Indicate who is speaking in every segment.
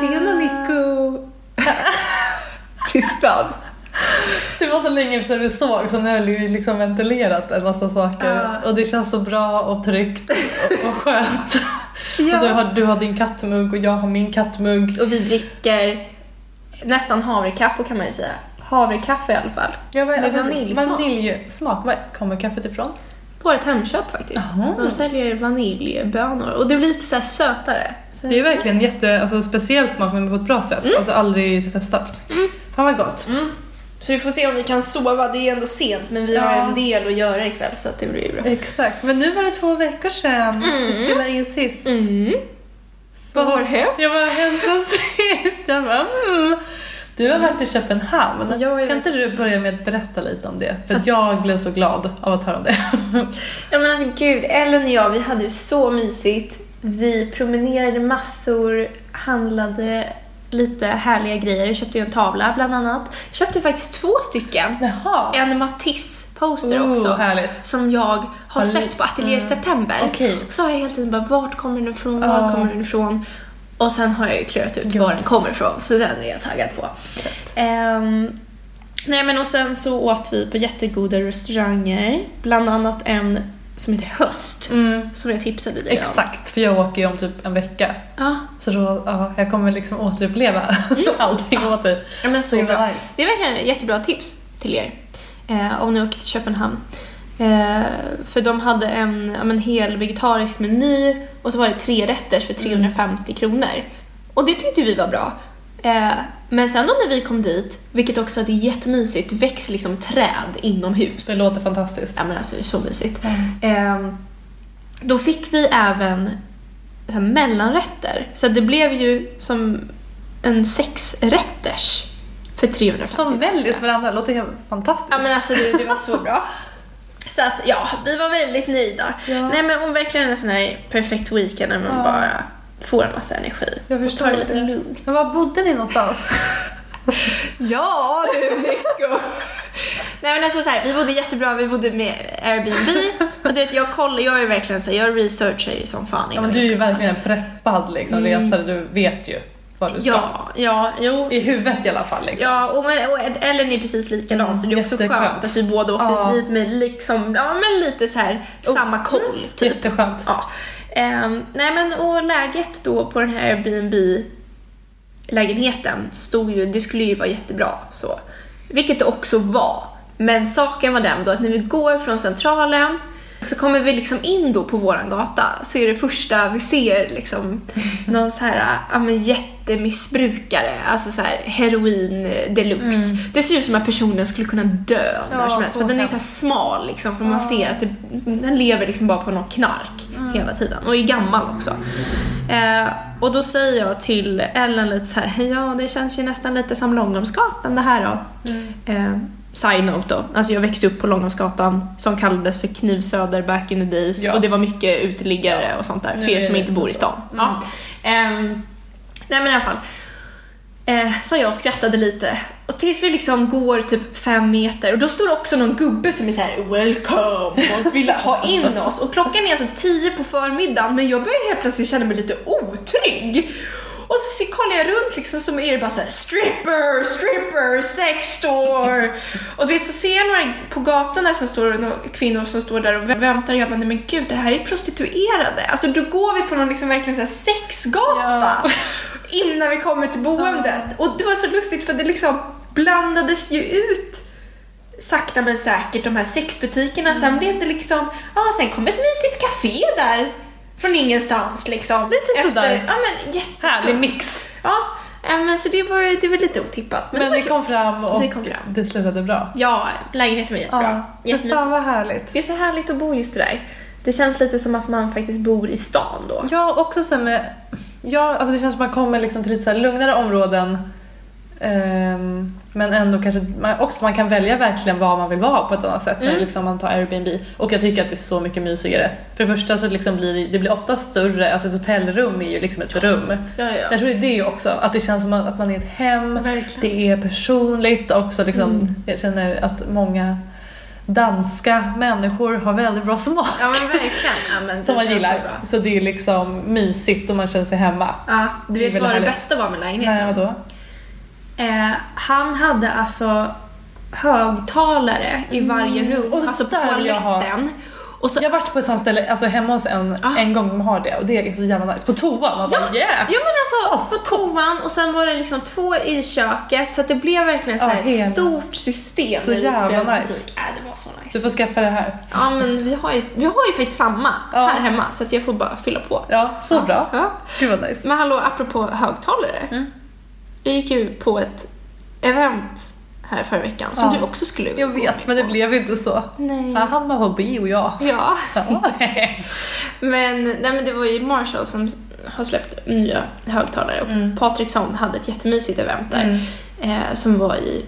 Speaker 1: Tjena Nico! Tystnad. Det var så länge sedan vi såg så nu har vi liksom ventilerat en massa saker
Speaker 2: Ja.
Speaker 1: och det känns så bra och tryggt och, och skönt.
Speaker 2: Ja.
Speaker 1: Och du, har, du har din kattmugg och jag har min kattmugg.
Speaker 2: Och vi dricker nästan havrekaffe kan man ju säga. Havrekaffe i alla fall.
Speaker 1: Ja, men,
Speaker 2: Med vaniljsmak.
Speaker 1: Vaniljsmak. Var kommer kaffet ifrån?
Speaker 2: På ett Hemköp faktiskt.
Speaker 1: Jaha.
Speaker 2: De säljer vaniljbönor och det blir lite så här sötare. Så
Speaker 1: Det är verkligen jätte, alltså, speciell smak men på ett bra sätt. Alltså aldrig testat.
Speaker 2: Mm.
Speaker 1: Fan vad gott.
Speaker 2: Mm. Så vi får se om vi kan sova. Det är ändå sent men vi har
Speaker 1: Ja.
Speaker 2: en del att göra ikväll så det blir bra.
Speaker 1: Exakt. Men nu var det två veckor sedan
Speaker 2: Mm.
Speaker 1: vi spelade in sist.
Speaker 2: Mm.
Speaker 1: Så-
Speaker 2: Vad har hänt?
Speaker 1: Jag var hänt sen sist. Jag bara, mm. Du har varit i Köpenhamn.
Speaker 2: Har
Speaker 1: kan inte du börja med att berätta lite om det? För
Speaker 2: Fast-
Speaker 1: jag blev så glad av att höra om det.
Speaker 2: Ja men alltså gud, Ellen och jag vi hade det så mysigt. Vi promenerade massor, handlade lite härliga grejer. Jag köpte ju en tavla bland annat. Jag köpte faktiskt två stycken.
Speaker 1: Jaha.
Speaker 2: En Matisse-poster
Speaker 1: Oh,
Speaker 2: också.
Speaker 1: härligt.
Speaker 2: Som jag har
Speaker 1: Har
Speaker 2: sett på Atelier
Speaker 1: Mm.
Speaker 2: September.
Speaker 1: Okej.
Speaker 2: Så har jag hela tiden bara, vart kommer den ifrån? Var
Speaker 1: Ja.
Speaker 2: kommer den ifrån? Och sen har jag ju klurat ut
Speaker 1: Gud.
Speaker 2: var den kommer ifrån, så den är jag taggad på. Ehm, nej men och sen så åt vi på jättegoda restauranger. Bland annat en som heter Höst,
Speaker 1: Mm.
Speaker 2: som jag tipsade dig om.
Speaker 1: Exakt, för jag åker ju om typ en vecka.
Speaker 2: Ja,
Speaker 1: Så då, ja, jag kommer liksom återuppleva allting åt dig.
Speaker 2: ja men så
Speaker 1: himla
Speaker 2: bra.
Speaker 1: nice.
Speaker 2: Det är verkligen ett jättebra tips till er eh, om ni åker till Köpenhamn. Eh, för de hade en, ja, men hel vegetarisk meny och så var det tre rätters för 350 kronor. Och det tyckte vi var bra. Eh, men sen då när vi kom dit, vilket också det är jättemysigt, det växer liksom träd inomhus.
Speaker 1: Det låter fantastiskt.
Speaker 2: Ja men alltså det är så mysigt. Eh, då fick vi även här mellanrätter. Så det blev ju som en sexrätters för 350
Speaker 1: Som väljs varandra, låter helt fantastiskt.
Speaker 2: Ja men alltså det, det var så bra. Så att ja, vi var väldigt nöjda.
Speaker 1: Ja.
Speaker 2: Nej men hon verkligen en sån här perfekt weekend när man
Speaker 1: Ja.
Speaker 2: bara får en massa energi.
Speaker 1: Jag
Speaker 2: och tar det lite lugnt.
Speaker 1: Men var bodde ni någonstans?
Speaker 2: Ja du Nico! Nej men alltså så här, vi bodde jättebra, vi bodde med Airbnb. Och du vet jag kollar, jag är verkligen så här, jag researchar ju som fan
Speaker 1: Ja, men du är ju verkligen en preppad liksom, resare. Du vet ju vad du ska.
Speaker 2: Ja, ja, jo.
Speaker 1: I huvudet i alla fall. Liksom.
Speaker 2: Ja, och, men- och Ellen är precis likadan
Speaker 1: Mm,
Speaker 2: så det är också skönt att vi båda åkte
Speaker 1: Ja.
Speaker 2: dit med liksom, ja men lite så här samma koll typ.
Speaker 1: Jätteskönt.
Speaker 2: Ja. Ehm, nej men och läget då på den här Airbnb lägenheten stod ju, det skulle ju vara jättebra så. Vilket det också var. Men saken var den då att när vi går från centralen så kommer vi liksom in då på våran gata så är det första vi ser liksom någon så här, ja men jättemissbrukare, alltså så här heroin deluxe. Det ser ut som att personen skulle kunna dö
Speaker 1: Ja,
Speaker 2: när som helst för den är så smal liksom för man ser att det, den lever liksom bara på någon knark hela tiden och är gammal också. Eh, och då säger jag till Ellen lite så här, ja det känns ju nästan lite som Långholmsgatan det här då. Eh, side note då, alltså jag växte upp på Långholmsgatan som kallades för Knivsöder back in the days
Speaker 1: Ja.
Speaker 2: och det var mycket uteliggare och sånt där för er som inte bor i stan. Ja. Ehm, nej men i alla fall. Eh, så jag skrattade lite. Och tills vi liksom går typ fem meter och då står det också någon gubbe som är så här “Welcome” och vill ha in oss. Och klockan är alltså tio på förmiddagen men jag börjar helt plötsligt känna mig lite otrygg. Och så kollar jag runt liksom så är det bara så här stripper, stripper, sex store. Och du vet så ser jag några på gatan där som står, några kvinnor som står där och väntar och jag bara nej men gud det här är prostituerade. Alltså då går vi på någon liksom verkligen så här sexgata
Speaker 1: Ja
Speaker 2: innan vi kommer till boendet. Och det var så lustigt för det liksom blandades ju ut sakta men säkert de här sexbutikerna.
Speaker 1: Mm.
Speaker 2: Sen blev det liksom, ja sen kom ett mysigt café där från ingenstans liksom.
Speaker 1: Lite sådär.
Speaker 2: Ja men.
Speaker 1: Härlig mix.
Speaker 2: Ja, men så det var, det var lite otippat. Men,
Speaker 1: Men
Speaker 2: det
Speaker 1: det kom fram och
Speaker 2: Det kom fram.
Speaker 1: det slutade bra.
Speaker 2: Ja, lägenheten var jättebra.
Speaker 1: Ja,
Speaker 2: Jättemysigt.
Speaker 1: fan vad härligt.
Speaker 2: Det är så härligt att bo just sådär. Det känns lite som att man faktiskt bor i stan då.
Speaker 1: Ja, också så med... Ja, alltså det känns som att man kommer liksom till lite så lugnare områden. Ehm, men ändå kanske man, också man kan välja verkligen vad man vill vara på ett annat sätt när
Speaker 2: Mm.
Speaker 1: liksom man tar Airbnb. Och jag tycker att det är så mycket mysigare. För det första så liksom blir det, det blir ofta större, alltså ett hotellrum är ju liksom ett rum.
Speaker 2: Ja, ja.
Speaker 1: Jag tror det är det också, att det känns som att man är ett hem,
Speaker 2: Verkligen.
Speaker 1: det är personligt också liksom.
Speaker 2: Mm.
Speaker 1: Jag känner att många danska människor har väldigt bra smak.
Speaker 2: Ja men verkligen. Ja, men
Speaker 1: Som man
Speaker 2: så
Speaker 1: gillar.
Speaker 2: bra.
Speaker 1: Så det är liksom mysigt och man känner sig hemma.
Speaker 2: Ja, du vet vad det
Speaker 1: härligt.
Speaker 2: bästa var med lägenheten?
Speaker 1: Nej, vadå?
Speaker 2: Eh, han hade alltså högtalare i varje rum,
Speaker 1: Mm.
Speaker 2: alltså på toaletten. Så,
Speaker 1: Jag har varit på ett sånt ställe, alltså hemma hos en,
Speaker 2: Ah.
Speaker 1: en gång som har det och det är så jävla nice. På toan, man
Speaker 2: Ja,
Speaker 1: bara yeah!
Speaker 2: ja men alltså
Speaker 1: Ja,
Speaker 2: på toan och sen var det liksom två i köket så att det blev verkligen så
Speaker 1: hela.
Speaker 2: ett stort system
Speaker 1: Så jävla nice.
Speaker 2: musik. Äh, det var så nice.
Speaker 1: Du får skaffa det här.
Speaker 2: Ja men vi har ju, vi har ju faktiskt samma
Speaker 1: Ja.
Speaker 2: här hemma så att jag får bara fylla på.
Speaker 1: Ja, så bra.
Speaker 2: Ja.
Speaker 1: Gud vad nice.
Speaker 2: Men hallå, apropå högtalare.
Speaker 1: Mm.
Speaker 2: Jag gick ju på ett event här förra veckan som
Speaker 1: Ja.
Speaker 2: du också skulle
Speaker 1: Jag vet, men det blev inte så.
Speaker 2: Nej.
Speaker 1: Han har hobby och jag.
Speaker 2: Ja.
Speaker 1: Ja.
Speaker 2: Men, nej, men det var ju Marshall som har släppt nya högtalare och
Speaker 1: Mm.
Speaker 2: Patriksson hade ett jättemysigt event där
Speaker 1: Mm.
Speaker 2: eh, som var i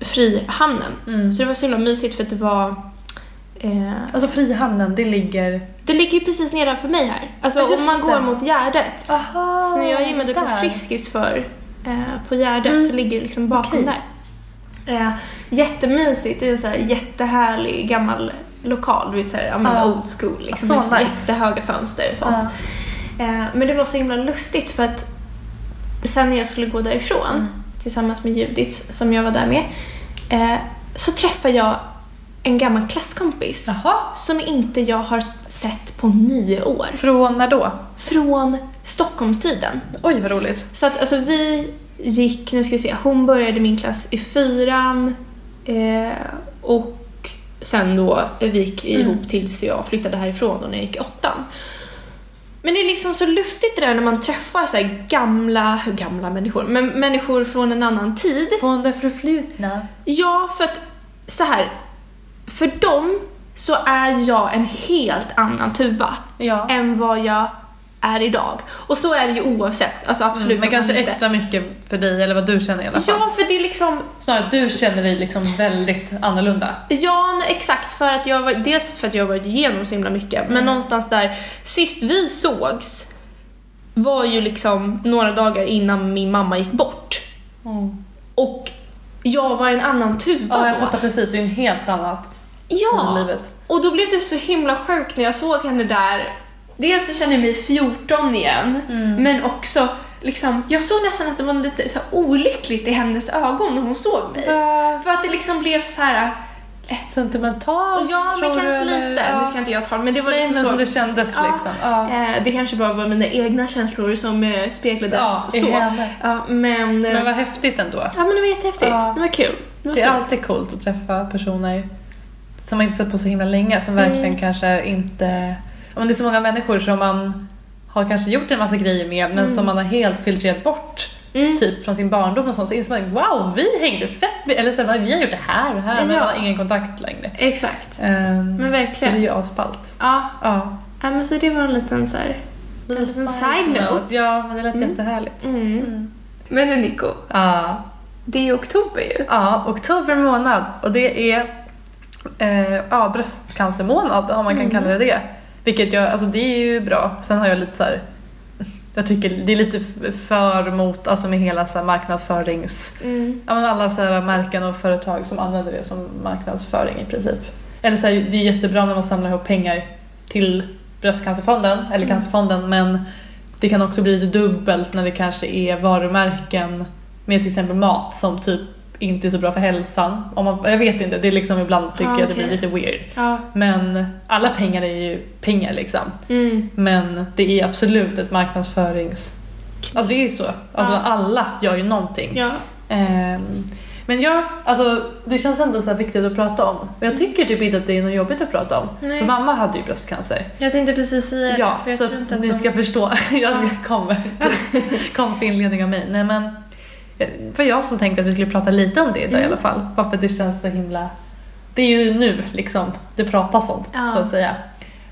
Speaker 2: Frihamnen.
Speaker 1: Mm.
Speaker 2: Så det var så himla mysigt för att det var eh,
Speaker 1: Alltså Frihamnen, det ligger...
Speaker 2: det ligger ju precis nedanför mig här. Alltså
Speaker 1: Ja,
Speaker 2: om man går
Speaker 1: det.
Speaker 2: mot Gärdet.
Speaker 1: Aha,
Speaker 2: Så när jag gymmade på. Friskis för eh, på Gärdet
Speaker 1: Mm.
Speaker 2: så ligger det liksom bakom
Speaker 1: Okej.
Speaker 2: där. Eh, jättemysigt, är en så här jättehärlig gammal lokal, du vet såhär, ja men
Speaker 1: Ja.
Speaker 2: old school liksom.
Speaker 1: Så
Speaker 2: med
Speaker 1: nice.
Speaker 2: jättehöga fönster och sånt.
Speaker 1: Ja.
Speaker 2: Eh, men det var så himla lustigt för att sen när jag skulle gå därifrån
Speaker 1: Mm.
Speaker 2: tillsammans med Judith som jag var där med eh, så träffade jag en gammal klasskompis
Speaker 1: Jaha,
Speaker 2: som inte jag har sett på nio år.
Speaker 1: från när då?
Speaker 2: Från Stockholmstiden.
Speaker 1: Oj vad roligt.
Speaker 2: Så att alltså vi gick, nu ska vi se, hon började min klass i fyran eh, och sen då vi gick
Speaker 1: Mm.
Speaker 2: ihop tills jag flyttade härifrån då när jag gick i åttan. Men det är liksom så lustigt det där när man träffar så här gamla, gamla människor, men människor från en annan tid.
Speaker 1: Från det förflutna.
Speaker 2: Ja, för att så här, för dem så är jag en helt annan tuva
Speaker 1: Ja.
Speaker 2: än vad jag är idag. Och så är det ju oavsett, alltså absolut.
Speaker 1: Mm, men kanske
Speaker 2: inte-
Speaker 1: extra mycket för dig eller vad du känner i alla fall.
Speaker 2: Ja, för det är liksom,
Speaker 1: Snarare du känner dig liksom väldigt annorlunda.
Speaker 2: ja exakt för att jag var, dels för att jag har varit igenom så himla mycket, men någonstans där, sist vi sågs var ju liksom några dagar innan min mamma gick bort. Och jag var en annan tuva
Speaker 1: Ja, jag fattar precis. Det är ju en helt annat
Speaker 2: Ja,
Speaker 1: livet.
Speaker 2: och då blev det så himla sjukt när jag såg henne där. Dels så kände jag mig 14 igen,
Speaker 1: Mm.
Speaker 2: men också liksom, jag såg nästan att det var lite så olyckligt i hennes ögon när hon såg mig. För att det liksom blev så här.
Speaker 1: Sentimentalt
Speaker 2: ja men kanske
Speaker 1: du, eller?
Speaker 2: lite,
Speaker 1: Ja.
Speaker 2: nu ska inte jag ta men det var
Speaker 1: Nej
Speaker 2: liksom
Speaker 1: men
Speaker 2: så.
Speaker 1: som det kändes
Speaker 2: Ja.
Speaker 1: liksom. Ja.
Speaker 2: Eh, det kanske bara var mina egna känslor som eh, speglades
Speaker 1: Ja,
Speaker 2: så. Ja, men, eh,
Speaker 1: Men vad häftigt ändå.
Speaker 2: ja, men det var jättehäftigt.
Speaker 1: Ja.
Speaker 2: Det var kul. Det var
Speaker 1: Det är alltid coolt att träffa personer som man inte sett på så himla länge, som
Speaker 2: Mm.
Speaker 1: verkligen kanske inte... Om det är så många människor som man har kanske gjort en massa grejer med men som man har helt filtrerat bort
Speaker 2: Mm.
Speaker 1: typ från sin barndom och sånt så inser man wow vi hängde fett med, eller så här, vi har gjort det här och här men
Speaker 2: Ja.
Speaker 1: man har ingen kontakt längre.
Speaker 2: Exakt.
Speaker 1: Um,
Speaker 2: Men verkligen.
Speaker 1: Så det är ju asballt.
Speaker 2: Ja.
Speaker 1: Ja.
Speaker 2: ja, men så det var en liten så här, en liten side note.
Speaker 1: Ja men det lät
Speaker 2: Mm.
Speaker 1: jättehärligt.
Speaker 2: Mm.
Speaker 1: Mm.
Speaker 2: Men du Nico,
Speaker 1: Ja.
Speaker 2: det är ju oktober ju.
Speaker 1: Ja, oktober månad och det är eh, ja, bröstcancermånad om man kan
Speaker 2: Mm.
Speaker 1: kalla det det. Vilket jag, alltså det är ju bra. Sen har jag lite så här, jag tycker det är lite för mot, alltså med hela så här marknadsförings,
Speaker 2: Mm.
Speaker 1: alla så här märken och företag som använder det som marknadsföring i princip. Eller så här, det är jättebra när man samlar ihop pengar till bröstcancerfonden eller
Speaker 2: Mm.
Speaker 1: cancerfonden men det kan också bli lite dubbelt när det kanske är varumärken med till exempel mat som typ inte är så bra för hälsan. Om man, jag vet inte, det är liksom ibland tycker
Speaker 2: Ah,
Speaker 1: jag det blir lite weird.
Speaker 2: Ja.
Speaker 1: Men alla pengar är ju pengar liksom.
Speaker 2: Mm.
Speaker 1: Men det är absolut ett marknadsförings... Alltså det är så. Alltså
Speaker 2: Ja.
Speaker 1: alla gör ju någonting.
Speaker 2: Ja.
Speaker 1: Ehm, men ja, alltså det känns ändå så viktigt att prata om. Och jag tycker typ inte att det är något jobbigt att prata om.
Speaker 2: Nej.
Speaker 1: För mamma hade ju bröstcancer.
Speaker 2: Jag tänkte precis säga
Speaker 1: Ja,
Speaker 2: det, för jag
Speaker 1: så att ni
Speaker 2: de...
Speaker 1: ska förstå. Jag kommer. Konstig inledning av mig. Nej men, det var jag som tänkte att vi skulle prata lite om det idag i
Speaker 2: Mm.
Speaker 1: alla fall. Bara för att det känns så himla... Det är ju nu liksom det pratas om,
Speaker 2: Ja.
Speaker 1: så att säga.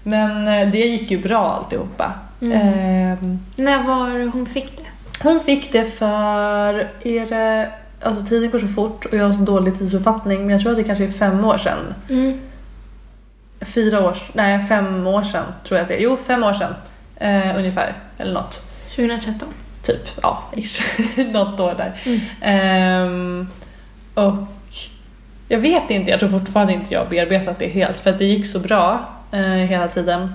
Speaker 1: Men eh, det gick ju bra alltihopa.
Speaker 2: Mm.
Speaker 1: Ehm,
Speaker 2: När var hon fick det?
Speaker 1: hon fick det för, är det, alltså tiden går så fort och jag har så dålig tidsuppfattning men jag tror att det kanske är fem år sedan.
Speaker 2: Mm.
Speaker 1: Fyra år, nej fem år sedan tror jag att det är. Jo, fem år sedan eh, ungefär. Eller något.
Speaker 2: 2013.
Speaker 1: Typ, ja, ish. något år där.
Speaker 2: Mm.
Speaker 1: Ehm, och Jag vet inte, jag tror fortfarande inte jag har bearbetat det helt för att det gick så bra eh, hela tiden.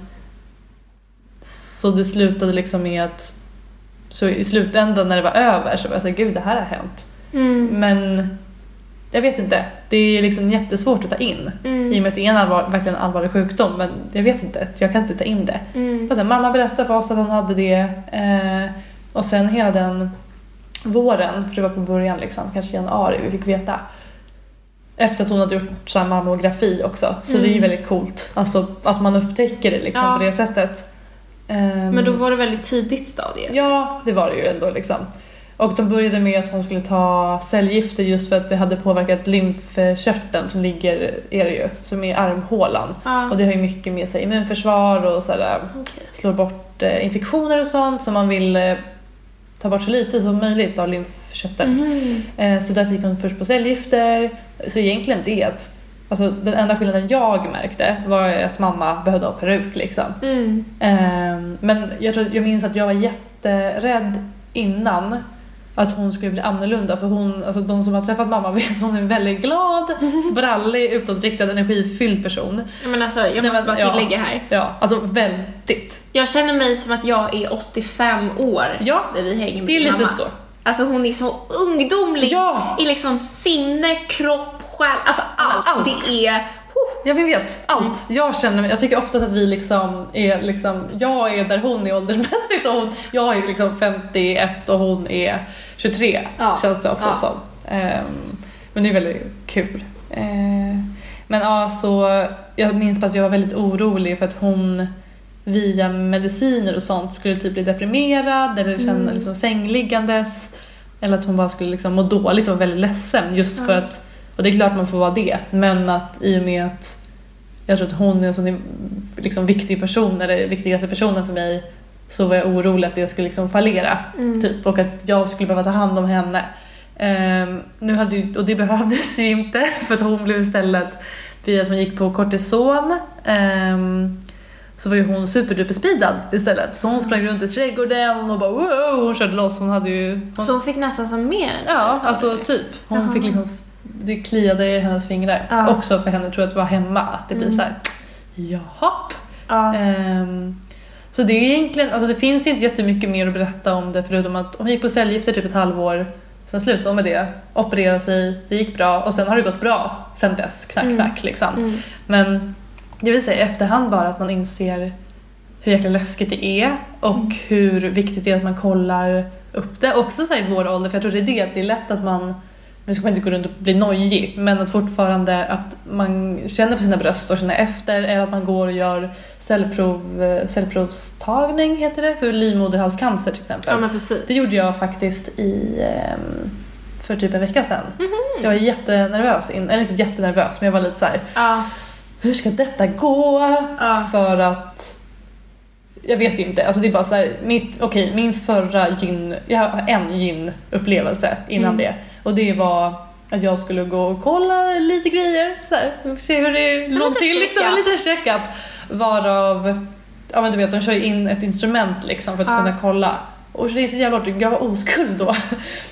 Speaker 1: Så det slutade liksom med att så i slutändan när det var över så var jag såhär, gud det här har hänt.
Speaker 2: Mm.
Speaker 1: Men jag vet inte, det är liksom jättesvårt att ta in.
Speaker 2: Mm.
Speaker 1: I och med att det är en allvar, verkligen allvarlig sjukdom men jag vet inte, jag kan inte ta in det.
Speaker 2: Mm.
Speaker 1: Alltså, mamma berättade för oss att han hade det eh, och sen hela den våren, för det var på början liksom, kanske januari vi fick veta. Efter att hon hade gjort så här mammografi också, så det är ju
Speaker 2: Mm.
Speaker 1: väldigt coolt. Alltså att man upptäcker det liksom
Speaker 2: Ja.
Speaker 1: på det sättet. Ehm,
Speaker 2: Men då var det väldigt tidigt stadie.
Speaker 1: Ja, det var det ju ändå liksom. Och de började med att hon skulle ta cellgifter just för att det hade påverkat lymfkörteln som ligger, är det ju, som är armhålan.
Speaker 2: Ja.
Speaker 1: Och det har ju mycket med sig immunförsvar och sådär,
Speaker 2: Okej.
Speaker 1: slår bort eh, infektioner och sånt så man vill eh, ta bort så lite som möjligt av lymfkörteln.
Speaker 2: Mhm.
Speaker 1: Eh, så därför gick hon först på cellgifter. Så egentligen det att Alltså den enda skillnaden jag märkte var att mamma behövde ha peruk liksom.
Speaker 2: Mm.
Speaker 1: Ehm, men jag, tror, jag minns att jag var jätterädd innan att hon skulle bli annorlunda för hon, alltså de som har träffat mamma vet att hon är en väldigt glad, sprallig, utåtriktad, energifylld person.
Speaker 2: Ja, Men alltså, jag
Speaker 1: Nej,
Speaker 2: måste
Speaker 1: men,
Speaker 2: bara
Speaker 1: ja.
Speaker 2: tillägga här.
Speaker 1: Ja, alltså väldigt.
Speaker 2: Jag känner mig som att jag är 85 år
Speaker 1: Ja,
Speaker 2: när vi hänger med
Speaker 1: Det är lite
Speaker 2: mamma.
Speaker 1: så.
Speaker 2: Alltså hon är så ungdomlig
Speaker 1: Ja!
Speaker 2: i liksom sinne, kropp, själ, alltså allt.
Speaker 1: allt.
Speaker 2: Det är...
Speaker 1: Ja, vi vet allt. Jag känner mig, jag tycker oftast att vi liksom är liksom, jag är där hon är åldersmässigt och hon, jag är liksom 51 och hon är 23
Speaker 2: Ja.
Speaker 1: känns det ofta
Speaker 2: Ja.
Speaker 1: som. Ehm, men det är väldigt kul. Ehm, men ja, så jag minns att jag var väldigt orolig för att hon via mediciner och sånt skulle typ bli deprimerad eller känna
Speaker 2: Mm.
Speaker 1: liksom sängliggandes. Eller att hon bara skulle liksom må dåligt och vara väldigt ledsen just för att, och det är klart man får vara det, men att i och med att jag tror att hon är en sån liksom viktig person, eller viktigaste personen för mig, så var jag orolig att det skulle liksom fallera.
Speaker 2: Mm.
Speaker 1: Typ, och att jag skulle behöva ta hand om henne. Ehm, nu hade ju, och det behövdes ju inte för att hon blev istället, via att hon gick på kortison, ehm, så var ju hon superduperspeedad istället. Så hon sprang runt i trädgården och bara wow, hon körde loss. Hon hade ju... Hon,
Speaker 2: Så hon fick nästan som mer
Speaker 1: ja, alltså typ. Hon
Speaker 2: Jaha.
Speaker 1: fick liksom, det kliade i hennes fingrar.
Speaker 2: Ja.
Speaker 1: Också för henne tror jag att vara hemma, att det blir
Speaker 2: Mm.
Speaker 1: så här. jaha.
Speaker 2: Ja.
Speaker 1: Ehm, så det är egentligen, alltså det finns inte jättemycket mer att berätta om det förutom att hon gick på cellgifter typ ett halvår, sen slutade hon med det, opererade sig, det gick bra och sen har det gått bra sen dess, knack
Speaker 2: Mm.
Speaker 1: knack liksom.
Speaker 2: Mm.
Speaker 1: Men jag vill säga i efterhand bara att man inser hur jäkla läskigt det är och
Speaker 2: Mm.
Speaker 1: hur viktigt det är att man kollar upp det. Också så i vår ålder, för jag tror det är det, att det är lätt att man nu ska man inte gå runt och bli nojig, men att fortfarande att man känner på sina bröst och känner efter eller att man går och gör cellprov, eh, cellprovstagning heter det, för livmoderhalscancer till exempel.
Speaker 2: ja men precis.
Speaker 1: Det gjorde jag faktiskt i, ehm, för typ en vecka sedan.
Speaker 2: Mhm.
Speaker 1: Jag var jättenervös, in, eller inte jättenervös men jag var lite så här:
Speaker 2: Ja.
Speaker 1: hur ska detta gå?
Speaker 2: Ja.
Speaker 1: För att jag vet inte, alltså det är bara så här, mitt, okej min förra gyn, jag har en gyn-upplevelse innan
Speaker 2: Mm.
Speaker 1: det och det var att jag skulle gå och kolla lite grejer, så här, se hur det låg till, liksom, en liten checkup. Varav, ja men du vet de kör in ett instrument liksom för att
Speaker 2: Ja.
Speaker 1: kunna kolla. Och det är så jävla hårt, jag var oskuld då.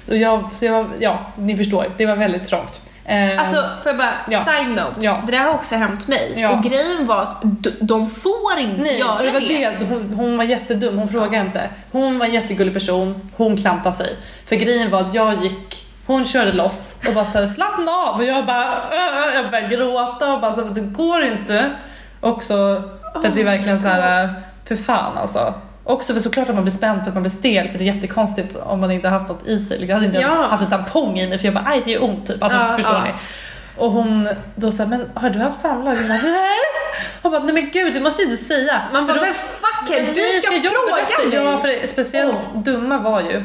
Speaker 1: Och jag, så jag ja ni förstår, det var väldigt trångt. Eh,
Speaker 2: Alltså får jag bara,
Speaker 1: Ja.
Speaker 2: side note.
Speaker 1: Ja.
Speaker 2: Det där har också hänt mig.
Speaker 1: Ja.
Speaker 2: Och grejen var att de får inte
Speaker 1: Nej,
Speaker 2: göra
Speaker 1: det var
Speaker 2: det.
Speaker 1: det. Hon, hon var jättedum, hon frågade inte. Hon var en jättegullig person, hon klantade sig. För grejen var att jag gick, hon körde loss och bara såhär slappna av och jag bara, äh, jag började gråta och bara såhär, det går inte. Också för att det är verkligen så här, för fan alltså. Också för såklart att man blir spänd för att man blir stel för det är jättekonstigt om man inte har haft något i sig. Liksom, Jag hade inte
Speaker 2: Ja.
Speaker 1: haft en tampong i mig för jag bara aj det gör ont typ. Alltså
Speaker 2: Ja,
Speaker 1: förstår
Speaker 2: ja.
Speaker 1: ni? Och hon då sa men har du haft samlag? Jag bara, nej. Hon bara nej men gud det måste ju du säga.
Speaker 2: Man bara, men fuck it, du ska
Speaker 1: jag
Speaker 2: fråga mig!
Speaker 1: Ja, för det speciellt dumma var ju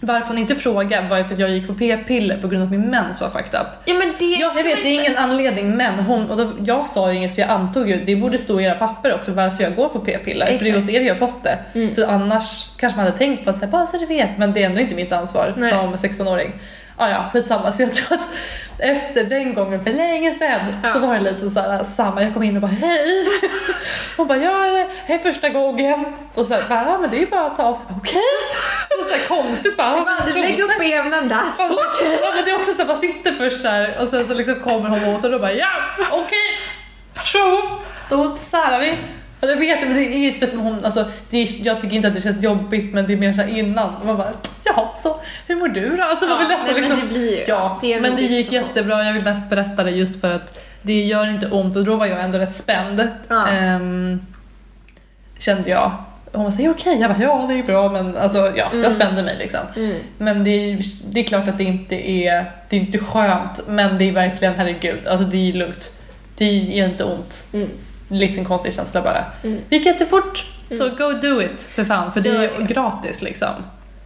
Speaker 1: varför hon inte frågade var för att jag gick på p-piller på grund av att min mens var fucked up.
Speaker 2: Ja men det
Speaker 1: Ja, jag vet, det är ingen anledning men hon, och då, jag sa ju inget för jag antog ju, det borde stå i era papper också varför jag går på p-piller. För det är hos er jag har fått det.
Speaker 2: Mm.
Speaker 1: Så annars kanske man hade tänkt på att bara så du vet, men det är ändå inte mitt ansvar
Speaker 2: Nej.
Speaker 1: som 16-åring. Ah, ja, skitsamma. Så jag tror att efter den gången för länge sedan
Speaker 2: Ja.
Speaker 1: så var det lite så här, samma. Jag kom in och bara hej. Hon bara ja, här är första gången. Och så här, bara, ja men det är ju bara att ta av sig. Okej. så här konstigt bara. "Ah,
Speaker 2: Bara,
Speaker 1: trosor."
Speaker 2: Lägg upp benen där.
Speaker 1: Alltså, ja, men det är också så att man sitter först så här och sen så liksom kommer hon åt och då bara ja, okej, så, då särar vi. Och jag vet, men det är ju speciellt hon, alltså, det är, jag tycker inte att det känns jobbigt men det är mer så här innan. Man bara, ja, så hur mår du då? Alltså, vill nästan
Speaker 2: nej,
Speaker 1: liksom,
Speaker 2: men det blir ju.
Speaker 1: ja,
Speaker 2: det är
Speaker 1: men det gick jättebra, jag vill mest berätta det just för att det gör inte ont och då var jag ändå rätt spänd.
Speaker 2: Ja.
Speaker 1: Ehm, kände jag. Hon var såhär, okej, jag bara, ja det är bra men alltså ja, jag
Speaker 2: Mm.
Speaker 1: spände mig liksom.
Speaker 2: Mm.
Speaker 1: Men det är, det är klart att det inte är, det är inte skönt men det är verkligen, herregud, alltså det är lugnt. Det gör inte ont.
Speaker 2: Mm.
Speaker 1: En liten konstig känsla bara.
Speaker 2: Mm.
Speaker 1: Det gick jättefort, så go do it för fan för det är
Speaker 2: det.
Speaker 1: gratis liksom.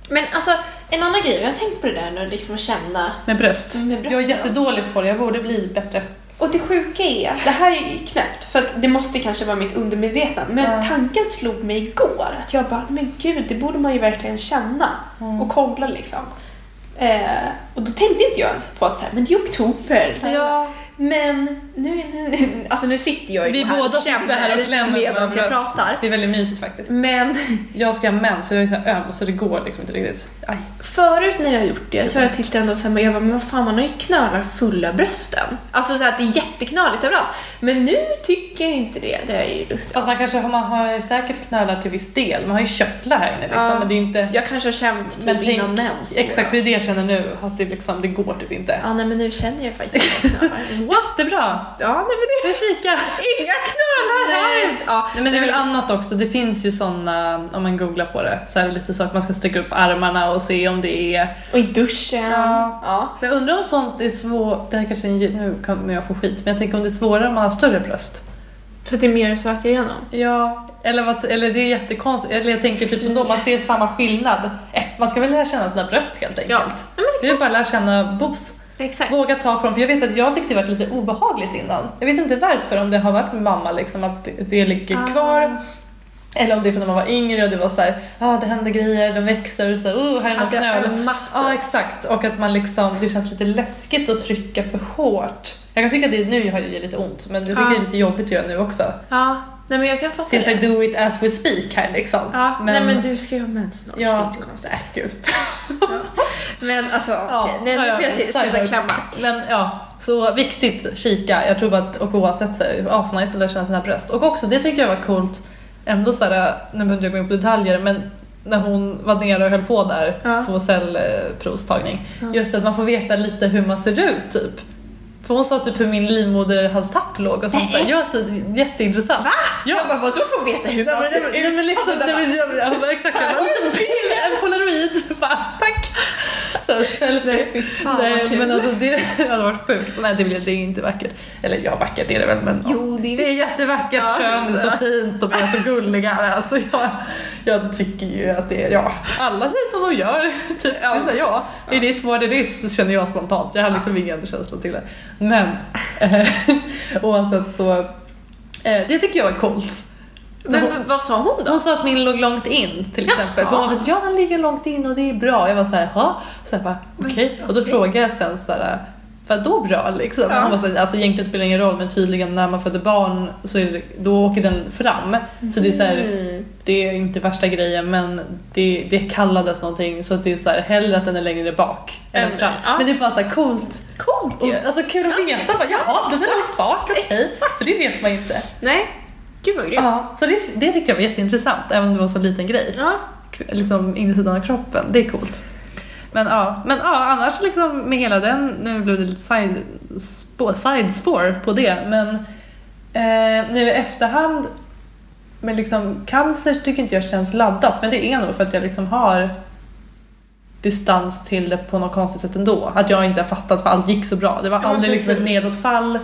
Speaker 2: Men alltså, en annan grej, jag har tänkt på det där nu, liksom att känna.
Speaker 1: Med bröst.
Speaker 2: Med bröst,
Speaker 1: jag är jättedålig på det, jag borde bli bättre.
Speaker 2: Och det sjuka är att det här är ju knäppt, för det måste kanske vara mitt undermedvetna, men
Speaker 1: Ja.
Speaker 2: tanken slog mig igår att jag bara, men gud, det borde man ju verkligen känna
Speaker 1: Mm.
Speaker 2: och kolla liksom. Eh, och då tänkte inte jag ens på att så här, men det är oktober.
Speaker 1: Ja.
Speaker 2: Men nu, nu, alltså nu sitter jag ju
Speaker 1: Vi
Speaker 2: här
Speaker 1: båda
Speaker 2: och
Speaker 1: sitter här och klämmer
Speaker 2: medan jag pratar.
Speaker 1: Det är väldigt mysigt faktiskt.
Speaker 2: Men
Speaker 1: Jag ska ha mens så jag är så öm så det går liksom inte riktigt. Aj.
Speaker 2: Förut när jag gjort det så har jag tyckt ändå så här, men jag bara, men vad fan man har ju knölar fulla brösten. Alltså så att det är jätteknöligt överallt. Men nu tycker jag inte det. Det är ju lustigt.
Speaker 1: Fast man kanske har, man har säkert knölar till viss del. Man har ju körtlar här inne liksom
Speaker 2: Ja.
Speaker 1: men det är inte...
Speaker 2: Jag kanske har känt typ
Speaker 1: Men
Speaker 2: innan mens.
Speaker 1: Exakt, det är det jag känner nu. Att det, liksom, det går typ inte.
Speaker 2: Ja, nej men nu känner jag faktiskt knölar.
Speaker 1: What? Det är bra.
Speaker 2: Ja, nej men det
Speaker 1: Vi kika.
Speaker 2: Inga knölar här! Ja,
Speaker 1: Nej, men det är väl annat också. Det finns ju såna, om man googlar på det, så är det lite att man ska sträcka upp armarna och se om det är...
Speaker 2: Och i duschen.
Speaker 1: Ja.
Speaker 2: ja.
Speaker 1: Men jag undrar om sånt är svårt, det här kanske är nu kommer jag få skit, men jag tänker om det är svårare om man har större bröst.
Speaker 2: För att det är mer att söka igenom.
Speaker 1: Ja, eller, vad, eller det är jättekonstigt. Eller jag tänker typ som då man ser samma skillnad. Eh, man ska väl lära känna sina bröst helt enkelt.
Speaker 2: Ja, men
Speaker 1: Det är bara att lära känna boobs.
Speaker 2: Exakt.
Speaker 1: Våga ta på dem, för jag vet att jag tyckte det var lite obehagligt innan. Jag vet inte varför, om det har varit med mamma liksom, att det- ligger
Speaker 2: Ah.
Speaker 1: kvar. Eller om det är för när man var yngre och det var så här, ja ah, det händer grejer, de växer och så här, oh, här är någon knöl. Ja
Speaker 2: typ.
Speaker 1: exakt, och att man liksom, det känns lite läskigt att trycka för hårt. Jag kan tycka att det nu har det lite ont, men jag tycker
Speaker 2: Ja.
Speaker 1: det är lite jobbigt att göra nu också.
Speaker 2: Ja, nej men jag kan fatta
Speaker 1: Since I
Speaker 2: det.
Speaker 1: do it as we speak här liksom.
Speaker 2: Ja, nej men du ska ju ha mens snart.
Speaker 1: Ja, nej gud.
Speaker 2: Men alltså,
Speaker 1: Ja,
Speaker 2: okej. Nej,
Speaker 1: ja,
Speaker 2: nu
Speaker 1: ja,
Speaker 2: får jag se, sluta klämma.
Speaker 1: Men ja, så viktigt kika. Jag tror bara att, och oavsett så är det asnice att lära känna sina bröst. Och också, det tyckte jag var coolt, ändå såhär, nu behöver jag gå in på detaljer, men när hon var nere och höll på där
Speaker 2: Ja.
Speaker 1: på cellprovstagning.
Speaker 2: Ja.
Speaker 1: Just att man får veta lite hur man ser ut typ. För hon sa typ hur min livmoderhalstapp låg och sånt där. Jag så jätteintressant.
Speaker 2: Va?
Speaker 1: Ja.
Speaker 2: Jag bara, vadå får veta hur man ser
Speaker 1: nej, men liksom, nej, men, jag, jag, jag, exakt, jag spel, en polaroid. Bara, tack! Så, selfie.
Speaker 2: Nej, fan,
Speaker 1: nej, men alltså, det hade varit sjukt. Nej, det, det är inte vackert. Eller ja, vackert är det väl, men
Speaker 2: Jo, det är
Speaker 1: det är jättevackert
Speaker 2: Ja,
Speaker 1: kön, det är så fint och de är så gulliga. Alltså, jag, jag tycker ju att det är, ja, alla ut som de gör. Typ. Det är så, här, ja, it is what it is känner jag spontant. Jag har liksom ingen känsla till det. Men eh, oavsett så, eh, det tycker jag är coolt.
Speaker 2: Men
Speaker 1: Hon-
Speaker 2: vad sa hon då?
Speaker 1: hon sa att min låg långt in till exempel. För hon var ja den ligger långt in och det är bra. Jag var såhär, ja. Så jag bara, okej. Och då frågade jag sen såhär, vad då bra liksom?
Speaker 2: Ja.
Speaker 1: Var såhär, alltså egentligen spelar det ingen roll men tydligen när man föder barn så är det, då åker den fram. Så det är såhär,
Speaker 2: Mm.
Speaker 1: det är inte värsta grejen men det, det kallades någonting så det är såhär, hellre att den är längre bak än
Speaker 2: Än-
Speaker 1: fram.
Speaker 2: ja.
Speaker 1: Men det är bara såhär coolt.
Speaker 2: Coolt
Speaker 1: Och,
Speaker 2: ju.
Speaker 1: alltså kul att veta, bara, jaha den är långt bak, okej. För det vet man inte.
Speaker 2: Nej, gud vad grymt.
Speaker 1: Ja, så det, det tyckte jag var jätteintressant även om det var så liten grej
Speaker 2: Ja.
Speaker 1: liksom insidan av kroppen. Det är coolt. Men ja, men ja annars liksom med hela den, nu blev det lite side, spår, sidespår på det, men eh, nu i efterhand med liksom cancer tycker inte jag känns laddat, men det är nog för att jag liksom har distans till det på något konstigt sätt ändå. Att jag inte har fattat för allt gick så bra. Det var
Speaker 2: Ja,
Speaker 1: aldrig liksom ett nedåtfall,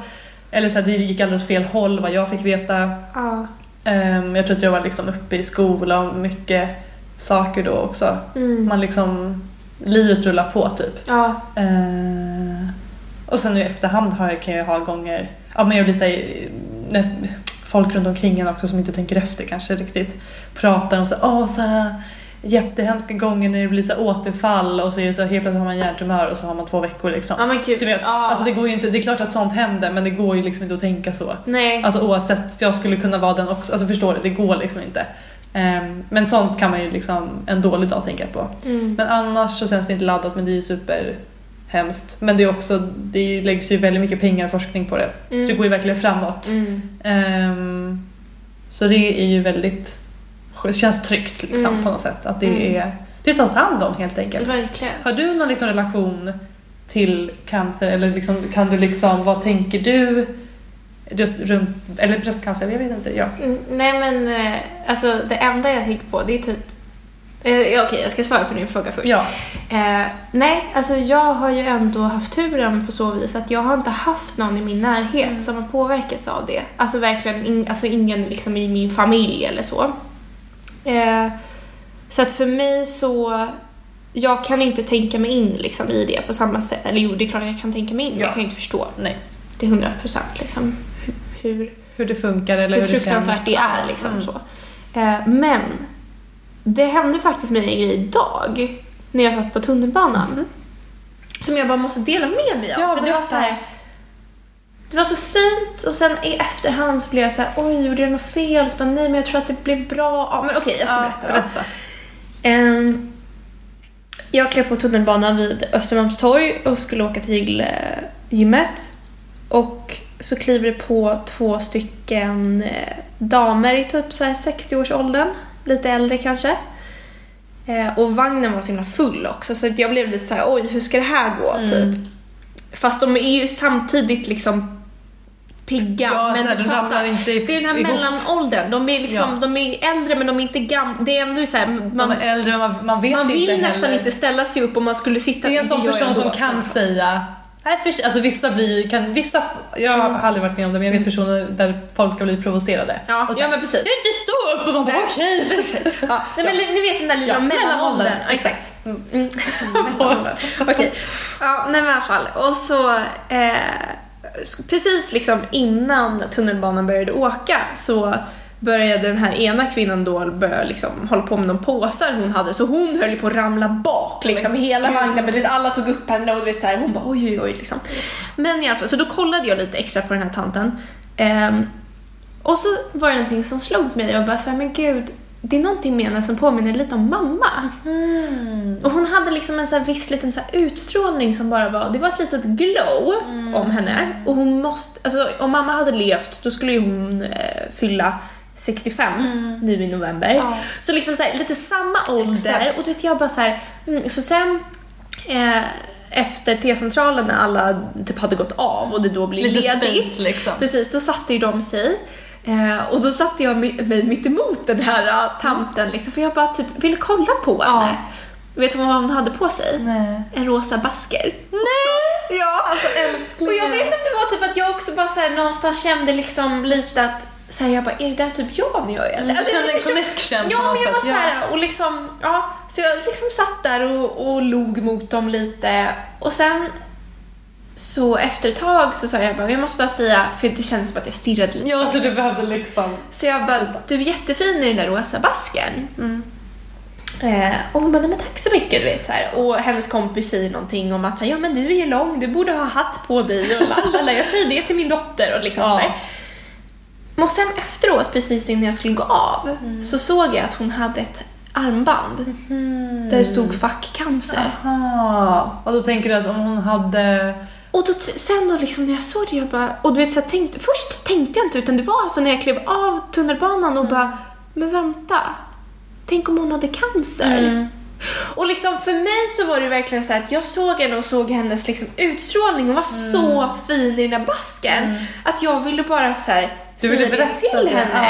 Speaker 1: eller så här, det gick aldrig åt fel håll vad jag fick veta.
Speaker 2: Ja.
Speaker 1: Ehm, jag tror att jag var liksom uppe i skola och mycket saker då också.
Speaker 2: Mm.
Speaker 1: Man liksom, livet rullar på typ.
Speaker 2: Ja.
Speaker 1: Ehm, och sen nu i efterhand har jag, kan jag ha gånger, ja men jag blir såhär, folk runt omkring en också som inte tänker efter kanske riktigt pratar om så åh så här jättehemska gånger när det blir så återfall och så är det så helt plötsligt har man hjärntumör och så har man två veckor liksom.
Speaker 2: ja men kul.
Speaker 1: Du vet,
Speaker 2: ja.
Speaker 1: alltså det går ju inte, det är klart att sånt händer men det går ju liksom inte att tänka så.
Speaker 2: Nej.
Speaker 1: Alltså oavsett, jag skulle kunna vara den också. Alltså förstår du, det går liksom inte. Ehm, men sånt kan man ju liksom en dålig dag tänka på.
Speaker 2: Mm.
Speaker 1: Men annars så känns det inte laddat men det är ju superhemskt. Men det är också, det läggs ju väldigt mycket pengar och forskning på det. Så det
Speaker 2: Mm.
Speaker 1: går ju verkligen framåt.
Speaker 2: Mm.
Speaker 1: Ehm, så det är ju väldigt, det känns tryggt liksom
Speaker 2: Mm.
Speaker 1: på något sätt. Att det
Speaker 2: Mm.
Speaker 1: är, det tas hand om helt enkelt.
Speaker 2: Verkligen.
Speaker 1: Har du någon liksom relation till cancer eller liksom, kan du liksom, vad tänker du just runt, eller bröstcancer, jag vet inte. Ja.
Speaker 2: Mm, Nej men eh, alltså det enda jag tänker på det är typ eh, ja, Okej, jag ska svara på din fråga först.
Speaker 1: ja.
Speaker 2: Eh, nej, alltså jag har ju ändå haft turen på så vis att jag har inte haft någon i min närhet
Speaker 1: Mm.
Speaker 2: som har påverkats av det. Alltså verkligen in, alltså ingen liksom i min familj eller så. Eh, så att för mig så jag kan inte tänka mig in liksom, i det på samma sätt. Eller jo, det är klart att jag kan tänka mig in, men
Speaker 1: Ja.
Speaker 2: jag kan inte förstå
Speaker 1: Nej.
Speaker 2: till 100 procent liksom, hur, hur,
Speaker 1: det funkar eller
Speaker 2: hur
Speaker 1: hur, det
Speaker 2: fruktansvärt
Speaker 1: känns.
Speaker 2: det är. Liksom,
Speaker 1: Mm.
Speaker 2: så. Eh, men det hände faktiskt mig en grej idag när jag satt på tunnelbanan. Som jag bara måste dela med mig av.
Speaker 1: Ja,
Speaker 2: för det var så här, det var så fint och sen i efterhand så blev jag så här, oj gjorde jag något fel? Så bara, nej men jag tror att det blev bra. Ja, men okej, jag ska
Speaker 1: Ja,
Speaker 2: berätta då.
Speaker 1: berätta.
Speaker 2: Ehm, jag klev på tunnelbanan vid Östermalmstorg och skulle åka till eh, gymmet. Och så kliver det på två stycken eh, damer i typ så här 60-årsåldern, lite äldre kanske. Eh, och vagnen var så himla full också så jag blev lite så här: oj hur ska det här gå?
Speaker 1: Mm.
Speaker 2: Typ. Fast de är ju samtidigt liksom pigga.
Speaker 1: Ja,
Speaker 2: men du fattar,
Speaker 1: inte
Speaker 2: det är den här
Speaker 1: ihop.
Speaker 2: mellanåldern. De är, liksom,
Speaker 1: Ja.
Speaker 2: de är äldre men de är inte gamla. Det är ändå så här,
Speaker 1: Man,
Speaker 2: man,
Speaker 1: är äldre men man, man vet
Speaker 2: man vill
Speaker 1: inte
Speaker 2: nästan
Speaker 1: heller.
Speaker 2: inte ställa sig upp om man skulle sitta
Speaker 1: Det är en sån person som kan säga Nej, för, alltså vissa blir, kan, vissa, jag
Speaker 2: Mm.
Speaker 1: har aldrig varit med om det men jag vet personer där folk har blivit provocerade.
Speaker 2: Ja,
Speaker 1: och så,
Speaker 2: ja men precis.
Speaker 1: Jag inte stå upp och man bara okej.
Speaker 2: Ja, nej, men ni vet den där lilla
Speaker 1: Ja,
Speaker 2: mellanåldern. Ja, exakt. Mm. Mellanåldern. Okej. Ja, nej men i alla fall. Och så eh, precis liksom innan tunnelbanan började åka så började den här ena kvinnan då börja liksom hålla på med någon påsar hon hade så hon höll på att ramla bak liksom
Speaker 1: Men
Speaker 2: hela vagnen men du vet alla tog upp henne och du vet så här, hon bara oj oj oj liksom. Men i alla fall så då kollade jag lite extra på den här tanten. Ehm, och så var det någonting som slog mig och bara så här, men gud det är någonting med henne som påminner lite om mamma.
Speaker 1: Mm.
Speaker 2: Och hon hade liksom en så här viss liten så utstrålning som bara var, det var ett litet glow om henne. Och hon måste, alltså om mamma hade levt då skulle ju hon eh, fylla 65 nu i november.
Speaker 1: Ja.
Speaker 2: Så liksom så här, lite samma ålder.
Speaker 1: Exakt.
Speaker 2: Och då vet jag bara så här, mm, så sen eh, efter T-centralen när alla typ hade gått av och det då blev
Speaker 1: Lite
Speaker 2: ledigt.
Speaker 1: space, liksom.
Speaker 2: Precis, då satte ju de sig. Eh, och då satte jag mig, mitt emot den här uh, tanten liksom, för jag bara typ ville kolla på
Speaker 1: Ja.
Speaker 2: henne. Vet du vad hon hade på sig?
Speaker 1: Nej.
Speaker 2: En rosa basker.
Speaker 1: Nej!
Speaker 2: Ja.
Speaker 1: Alltså älskling.
Speaker 2: Och jag vet inte om det var typ att jag också bara så här, någonstans kände liksom lite att så här, jag bara, är det där typ jag när jag är äldre?
Speaker 1: Du kände en connection
Speaker 2: Ja, men jag var så
Speaker 1: ja.
Speaker 2: här, och liksom, ja, så jag liksom satt där och, och log mot dem lite och sen så efter ett tag så sa jag bara, jag måste bara säga, för det kändes som att jag stirrade lite.
Speaker 1: Ja, så du behövde liksom...
Speaker 2: Så jag bara, du är jättefin i den där rosa basken. Eh, och hon bara, men tack så mycket, du vet så här. Och hennes kompis säger någonting om att ja men du är ju lång, du borde ha hatt på dig och lalala, jag säger det till min dotter och liksom
Speaker 1: Ja.
Speaker 2: sådär. Och sen efteråt, precis innan jag skulle gå av,
Speaker 1: Mm.
Speaker 2: så såg jag att hon hade ett armband där det stod fuck cancer.
Speaker 1: Aha. Och då tänker du att om hon hade...
Speaker 2: Och då, sen då liksom när jag såg det, jag bara, och du vet så tänkte, först tänkte jag inte utan det var alltså när jag klev av tunnelbanan och bara, men vänta, tänk om hon hade cancer? Och liksom för mig så var det verkligen så här att jag såg henne och såg hennes liksom utstrålning, hon var så fin i den där basken att jag ville bara så här
Speaker 1: Du ville berätta
Speaker 2: till
Speaker 1: det.
Speaker 2: henne.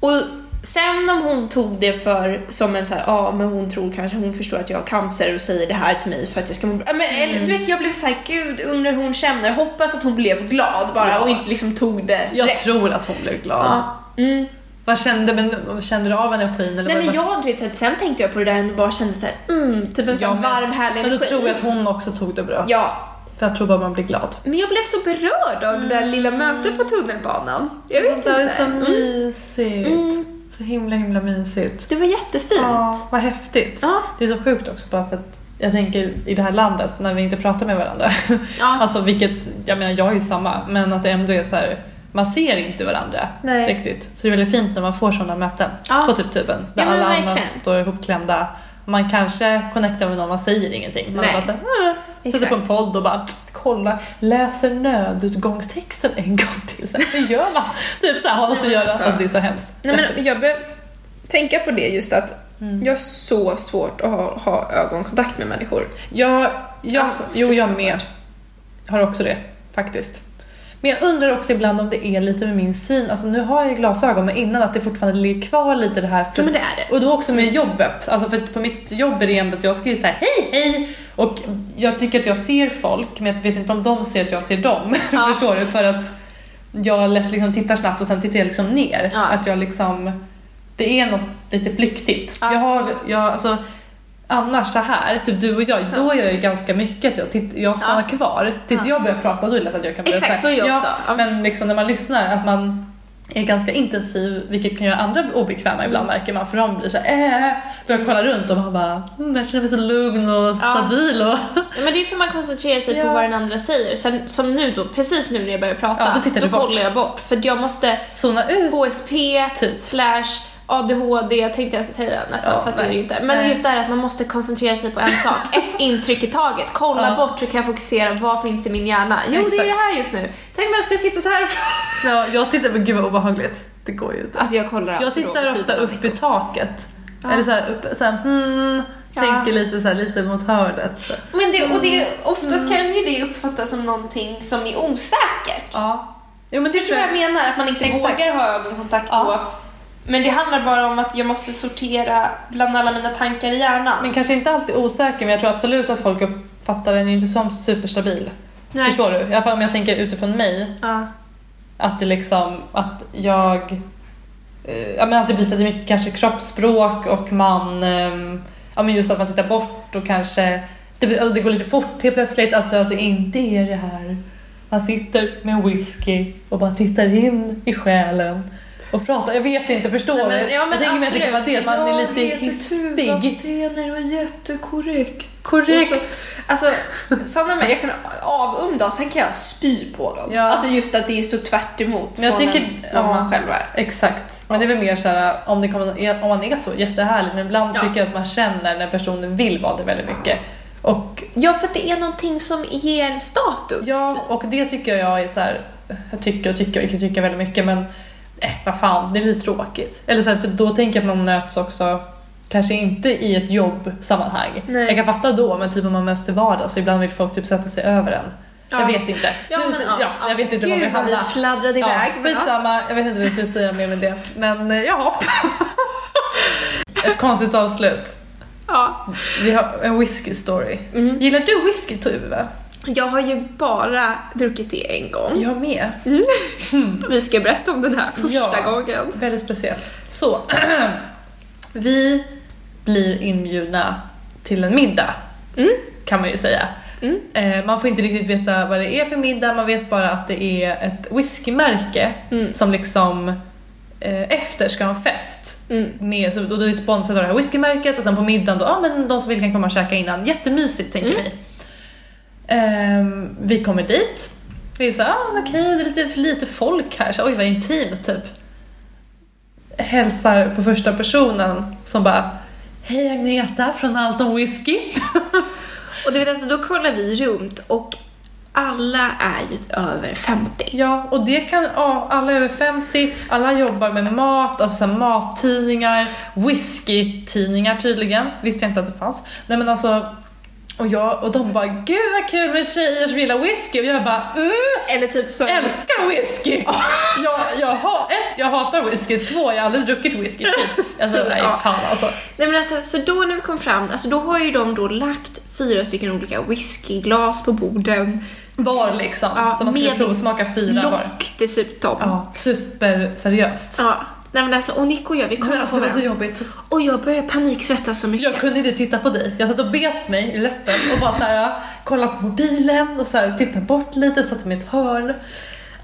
Speaker 1: Ja.
Speaker 2: Och sen om hon tog det för som en så här, ja men hon tror kanske hon förstår att jag har cancer och säger det här till mig för att jag ska må bra. Men eller, du vet jag blev så här, gud undrar hur hon känner. Hoppas att hon blev glad bara
Speaker 1: Ja.
Speaker 2: och inte liksom tog det
Speaker 1: Jag
Speaker 2: rätt.
Speaker 1: tror att hon blev glad.
Speaker 2: Ja. Mm.
Speaker 1: Vad kände, men, kände du av energin? Eller
Speaker 2: Nej men jag, du vet, sen tänkte jag på det där och bara kände så här, mm, typ en sån
Speaker 1: med.
Speaker 2: varm härlig
Speaker 1: Men då
Speaker 2: energi.
Speaker 1: tror jag att hon också tog det bra.
Speaker 2: Ja,
Speaker 1: För jag tror bara man blir glad.
Speaker 2: men jag blev så berörd av det där lilla mötet på tunnelbanan. Jag vet
Speaker 1: det
Speaker 2: inte.
Speaker 1: är så
Speaker 2: Mm.
Speaker 1: mysigt.
Speaker 2: Mm.
Speaker 1: Så himla himla mysigt.
Speaker 2: Det var jättefint.
Speaker 1: Ja, vad häftigt.
Speaker 2: Ja.
Speaker 1: Det är så sjukt också bara för att jag tänker i det här landet när vi inte pratar med varandra.
Speaker 2: Ja.
Speaker 1: Alltså vilket, jag menar jag är ju samma, men att det ändå är så här. man ser inte varandra
Speaker 2: Nej.
Speaker 1: riktigt. Så det är väldigt fint när man får sådana möten
Speaker 2: Ja.
Speaker 1: på typ tuben. Där
Speaker 2: Ja,
Speaker 1: alla andra står ihopklämda. Man kanske connectar med någon, man säger ingenting. Man
Speaker 2: Nej.
Speaker 1: bara såhär, äh, sätter på en podd och bara kolla, läser nödutgångstexten en gång till. Så här, hur gör man? Typ såhär, har något att göra.
Speaker 2: alltså.
Speaker 1: Det är så hemskt.
Speaker 2: Nej, men jag börjar tänka på det just att
Speaker 1: Mm.
Speaker 2: jag har så svårt att ha, ha ögonkontakt med människor.
Speaker 1: Jag, jag,
Speaker 2: Alltså,
Speaker 1: jo, jag med. Har också det, faktiskt. Men jag undrar också ibland om det är lite med min syn. Alltså nu har jag ju glasögon men innan att det fortfarande ligger kvar lite det här.
Speaker 2: Ja men det är det.
Speaker 1: Och då också med jobbet. Alltså för på mitt jobb är det ändå att jag ska ju säga hej hej och jag tycker att jag ser folk men jag vet inte om de ser att jag ser dem.
Speaker 2: Ja.
Speaker 1: Förstår du? För att jag lätt liksom tittar snabbt och sen tittar jag liksom ner.
Speaker 2: Ja.
Speaker 1: Att jag liksom, det är något lite flyktigt.
Speaker 2: Ja.
Speaker 1: Jag har, jag, alltså annars så här, typ du och jag, då gör jag ju ganska mycket att jag, titt, jag stannar kvar. Tills
Speaker 2: Ja.
Speaker 1: jag börjar prata då är det lätt att jag kan börja
Speaker 2: Exakt, så är jag också. Ja.
Speaker 1: Men liksom när man lyssnar, att man är ganska intensiv, vilket kan göra andra obekväma ibland märker man, för de blir såhär äh, börjar kolla runt och man bara mm, jag känner mig så lugn och
Speaker 2: Ja.
Speaker 1: stabil och
Speaker 2: Ja, men det är för man koncentrerar sig på
Speaker 1: Ja.
Speaker 2: vad den andra säger. Sen, som nu då, precis nu när jag börjar prata,
Speaker 1: Ja, då bort.
Speaker 2: kollar jag bort. För jag måste
Speaker 1: zona ut.
Speaker 2: HSP
Speaker 1: Typ.
Speaker 2: slash ADHD tänkte jag säga nästan,
Speaker 1: Ja,
Speaker 2: fast det är ju
Speaker 1: nej.
Speaker 2: inte. Men
Speaker 1: Nej.
Speaker 2: just det här att man måste koncentrera sig på en sak. Ett intryck i taget. Kolla
Speaker 1: Ja.
Speaker 2: bort så kan jag fokusera, vad finns i min hjärna? Jo, det är
Speaker 1: Exakt.
Speaker 2: det här just nu. Tänk om jag skulle sitta så här.
Speaker 1: Ja, jag tittar, men gud vad obehagligt. Det går ju inte.
Speaker 2: Alltså jag kollar
Speaker 1: jag tittar ofta upp i taket.
Speaker 2: Ja.
Speaker 1: Eller såhär, upp, såhär hmm,
Speaker 2: Ja.
Speaker 1: tänker lite såhär, lite mot hörnet. Så.
Speaker 2: Men det, och det, oftast kan ju det uppfattas som någonting som är osäkert.
Speaker 1: Ja. Jo men det
Speaker 2: Förstår du vad jag menar? Att man inte
Speaker 1: Exakt.
Speaker 2: vågar ha ögonkontakt
Speaker 1: Ja.
Speaker 2: Men det handlar bara om att jag måste sortera bland alla mina tankar i hjärnan.
Speaker 1: Men kanske inte alltid osäker, men jag tror absolut att folk uppfattar den inte som superstabil.
Speaker 2: Nej.
Speaker 1: Förstår du? I alla fall om jag tänker utifrån mig.
Speaker 2: Ja.
Speaker 1: Att det liksom, att jag... Eh, ja men att det blir så mycket kanske kroppsspråk och man... ehm, ja men just att man tittar bort och kanske... Det, det går lite fort helt plötsligt. Alltså att det inte är det här. Man sitter med whisky och bara tittar in i själen. Och pratar, jag vet inte, förstår du?
Speaker 2: Nej, men- ja, men
Speaker 1: jag tänker mig att det kan vara det, man är lite hispig.
Speaker 2: Stener och jättekorrekt.
Speaker 1: Korrekt.
Speaker 2: Så, alltså, sådana människor, jag kan avundas, sen kan jag spy på dem.
Speaker 1: Ja.
Speaker 2: Alltså just att det är så tvärt emot
Speaker 1: Men jag
Speaker 2: från
Speaker 1: tycker-
Speaker 2: en,
Speaker 1: ja.
Speaker 2: man själv är.
Speaker 1: Exakt, men det är väl mer såhär om, det kommer, om man är så jättehärlig men ibland
Speaker 2: Ja.
Speaker 1: tycker jag att man känner när personen vill vara det väldigt mycket. Och
Speaker 2: Ja, för det är någonting som ger status.
Speaker 1: Ja, och det tycker jag är så här. Jag tycker och tycker och kan tycka väldigt mycket men eh, vad fan, det är lite tråkigt. Eller så här, för då tänker jag att man möts också Kanske inte i ett jobbsammanhang.
Speaker 2: Nej.
Speaker 1: Jag kan fatta då, men typ om man möts till vardags så ibland vill folk typ sätta sig över en.
Speaker 2: Ja.
Speaker 1: Jag vet inte.
Speaker 2: Ja, men, ja,
Speaker 1: ja, jag vet inte
Speaker 2: Gud
Speaker 1: vi
Speaker 2: vad vi
Speaker 1: hamnar.
Speaker 2: fladdrade iväg.
Speaker 1: Ja,
Speaker 2: ja.
Speaker 1: skitsamma, jag vet inte vad jag skulle säga mer med det. Men eh, jaha. Ett konstigt avslut.
Speaker 2: Ja.
Speaker 1: Vi har en whisky story.
Speaker 2: Mm.
Speaker 1: Gillar du whisky Tuve?
Speaker 2: Jag har ju bara druckit det en gång.
Speaker 1: Jag med.
Speaker 2: Vi ska berätta om den här första
Speaker 1: Ja.
Speaker 2: gången.
Speaker 1: Väldigt speciellt. Så, vi blir inbjudna till en middag,
Speaker 2: Mm.
Speaker 1: kan man ju säga.
Speaker 2: Mm.
Speaker 1: Eh, man får inte riktigt veta vad det är för middag, man vet bara att det är ett whiskymärke
Speaker 2: Mm.
Speaker 1: som liksom eh, efter ska ha en fest.
Speaker 2: Mm.
Speaker 1: Med, och då är vi sponsrade av det här whiskymärket och sen på middagen då, ja men de som vill kan komma och käka innan. Jättemysigt tänker
Speaker 2: Mm.
Speaker 1: vi. Ehm, vi kommer dit. Vi såhär, ah, okej det är lite, lite folk här, så, oj vad intimt typ. Hälsar på första personen som bara Hej Agneta från Allt om whisky.
Speaker 2: Och du vet alltså, då kollar vi runt och alla är ju över 50.
Speaker 1: Ja, och det kan, ja, alla är över 50, alla jobbar med mat, alltså så mattidningar, whiskytidningar tydligen, visste jag inte att det fanns. Nej men alltså, och, jag, och de bara gud vad kul med tjejer som gillar whisky och jag bara mm,
Speaker 2: Eller typ så...
Speaker 1: älskar whisky! jag, jag, ha, ett, jag hatar whisky, två, jag har aldrig druckit whisky, typ. Alltså nej
Speaker 2: Ja.
Speaker 1: fan alltså.
Speaker 2: Nej men alltså, så då när vi kom fram, alltså då har ju de då lagt fyra stycken olika whiskyglas på borden.
Speaker 1: Var liksom,
Speaker 2: Ja,
Speaker 1: så man skulle provsmaka fyra var.
Speaker 2: Lock dessutom.
Speaker 1: Ja, superseriöst.
Speaker 2: Ja. Nej men alltså, och Nico och jag, vi kollar
Speaker 1: alltså,
Speaker 2: på
Speaker 1: det var så
Speaker 2: varandra.
Speaker 1: jobbigt.
Speaker 2: Och jag börjar paniksvettas så mycket.
Speaker 1: Jag kunde inte titta på dig. Jag satt och bet mig i läppen och bara så här, kollade på mobilen och så här, tittade bort lite, satt i ett hörn.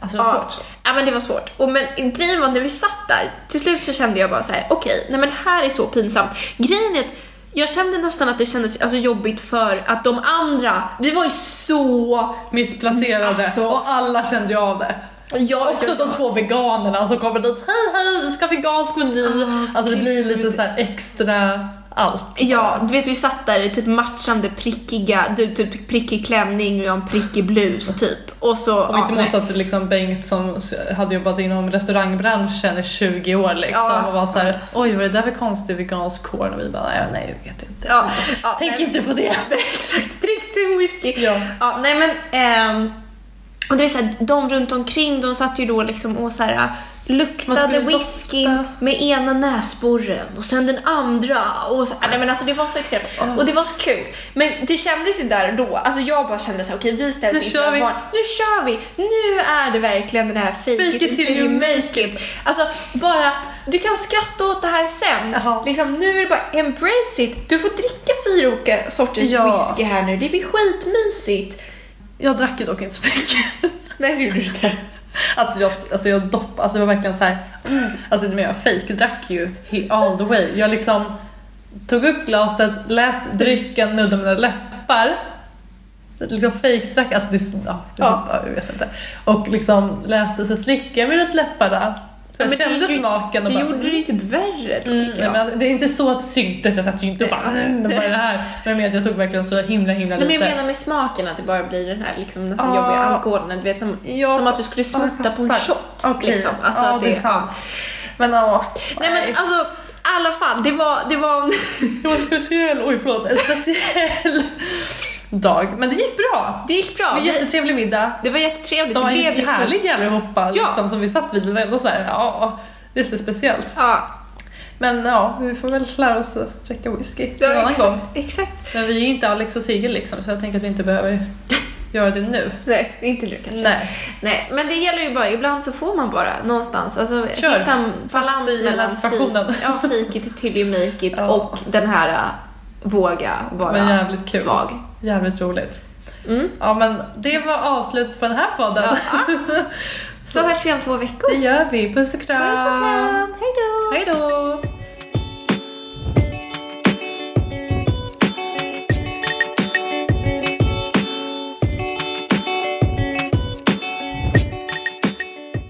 Speaker 1: Alltså det var
Speaker 2: Ja.
Speaker 1: svårt.
Speaker 2: Ja men det var svårt. Och men grejen var när vi satt där, till slut så kände jag bara så här: okej, nej men här är så pinsamt. Grejen är att jag kände nästan att det kändes alltså, jobbigt för att de andra, vi var ju så...
Speaker 1: Missplacerade
Speaker 2: Alltså.
Speaker 1: och alla kände ju av det.
Speaker 2: Ja,
Speaker 1: Också
Speaker 2: ja, ja.
Speaker 1: de två veganerna som kommer dit. Hej hej, vi ska ha vegansk meny.
Speaker 2: Ah,
Speaker 1: alltså det blir lite så här extra allt.
Speaker 2: Ja, du vet vi satt där i typ matchande prickiga, du typ prickig klänning och jag en prickig blus typ. Och så...
Speaker 1: Om inte
Speaker 2: ja, nej.
Speaker 1: motsatt liksom Bengt som hade jobbat inom restaurangbranschen i 20 år liksom
Speaker 2: Ja.
Speaker 1: och var så här, oj vad är det där för konstig vegansk korn? Och vi bara, nej, nej jag vet inte.
Speaker 2: Ja, ja,
Speaker 1: Tänk
Speaker 2: nej,
Speaker 1: inte på det.
Speaker 2: Exakt, drick din whisky.
Speaker 1: Ja.
Speaker 2: Ja, nej men... ehm, och det är så här, de runt omkring de satt ju då liksom och så här
Speaker 1: Man
Speaker 2: luktade whiskyn
Speaker 1: dofta.
Speaker 2: med ena näsborren och sen den andra och så, nej men alltså det var så extremt och det var så kul. Men det kändes ju där och då, alltså jag bara kände så här, okej vi ställs inför
Speaker 1: kör vi.
Speaker 2: val. Nu kör vi! Nu är det verkligen den här fake,
Speaker 1: Fake it till you
Speaker 2: make it. Alltså bara, du kan skratta åt det här sen.
Speaker 1: Jaha.
Speaker 2: Liksom, nu är det bara embrace it. Du får dricka fyra olika sorters
Speaker 1: Ja.
Speaker 2: whisky här nu, det blir skitmysigt.
Speaker 1: Jag drack ju dock inte så mycket.
Speaker 2: Nej, det gjorde du inte.
Speaker 1: Alltså jag, alltså jag dopp, alltså det var verkligen så här. Mm, alltså men jag fake-drack ju all the way. Jag liksom tog upp glaset, lät drycken nudda mina läppar. Liksom fake-drack, alltså det, ja, det ja. jag vet inte. Och liksom lät det så slicka mig runt läpparna. Jag
Speaker 2: men det
Speaker 1: kände
Speaker 2: ju-
Speaker 1: smaken och
Speaker 2: Du
Speaker 1: bara,
Speaker 2: gjorde det ju typ värre då
Speaker 1: Mm,
Speaker 2: tycker jag.
Speaker 1: men alltså, det är inte så att det syntes, jag satt ju inte och bara mm, det var det här. Men jag menar jag tog verkligen så himla himla
Speaker 2: Nej, men
Speaker 1: lite.
Speaker 2: jag menar med smaken att det bara blir den här liksom, nästan
Speaker 1: Ja.
Speaker 2: jobbiga alkoholen. Du vet, som,
Speaker 1: Ja.
Speaker 2: som att du skulle smutta på en shot.
Speaker 1: Okej,
Speaker 2: Liksom. Alltså,
Speaker 1: ja
Speaker 2: att
Speaker 1: det är sant. Men ja,
Speaker 2: Nej men alltså, i alla fall, det var, det var en...
Speaker 1: Det var en speciell, oj förlåt, en speciell dag. Men det gick bra.
Speaker 2: Det gick bra.
Speaker 1: Det var en jättetrevlig middag.
Speaker 2: det var jättetrevligt.
Speaker 1: De var
Speaker 2: det blev
Speaker 1: ju härliga allihopa
Speaker 2: Ja.
Speaker 1: liksom, som vi satt vid. Men ändå så här, ja, jättespeciellt.
Speaker 2: Ja,
Speaker 1: Men ja, vi får väl lära oss att dricka whisky
Speaker 2: ja
Speaker 1: en annan
Speaker 2: exakt,
Speaker 1: gång.
Speaker 2: exakt.
Speaker 1: Men vi är ju inte Alex och Sigge liksom, så jag tänker att vi inte behöver göra det nu.
Speaker 2: Nej, inte nu kanske.
Speaker 1: Nej.
Speaker 2: Nej, men det gäller ju bara, ibland så får man bara någonstans, alltså
Speaker 1: Kör.
Speaker 2: hitta en balans mellan fik, ja, fake it till you make it
Speaker 1: Ja.
Speaker 2: och den här äh, våga vara svag.
Speaker 1: Jävligt roligt.
Speaker 2: Mm.
Speaker 1: Ja men det var avslutet på den här podden.
Speaker 2: Så hörs vi om två veckor.
Speaker 1: Det gör vi. Puss och kram.
Speaker 2: Puss och kram, hejdå!
Speaker 1: Hej då!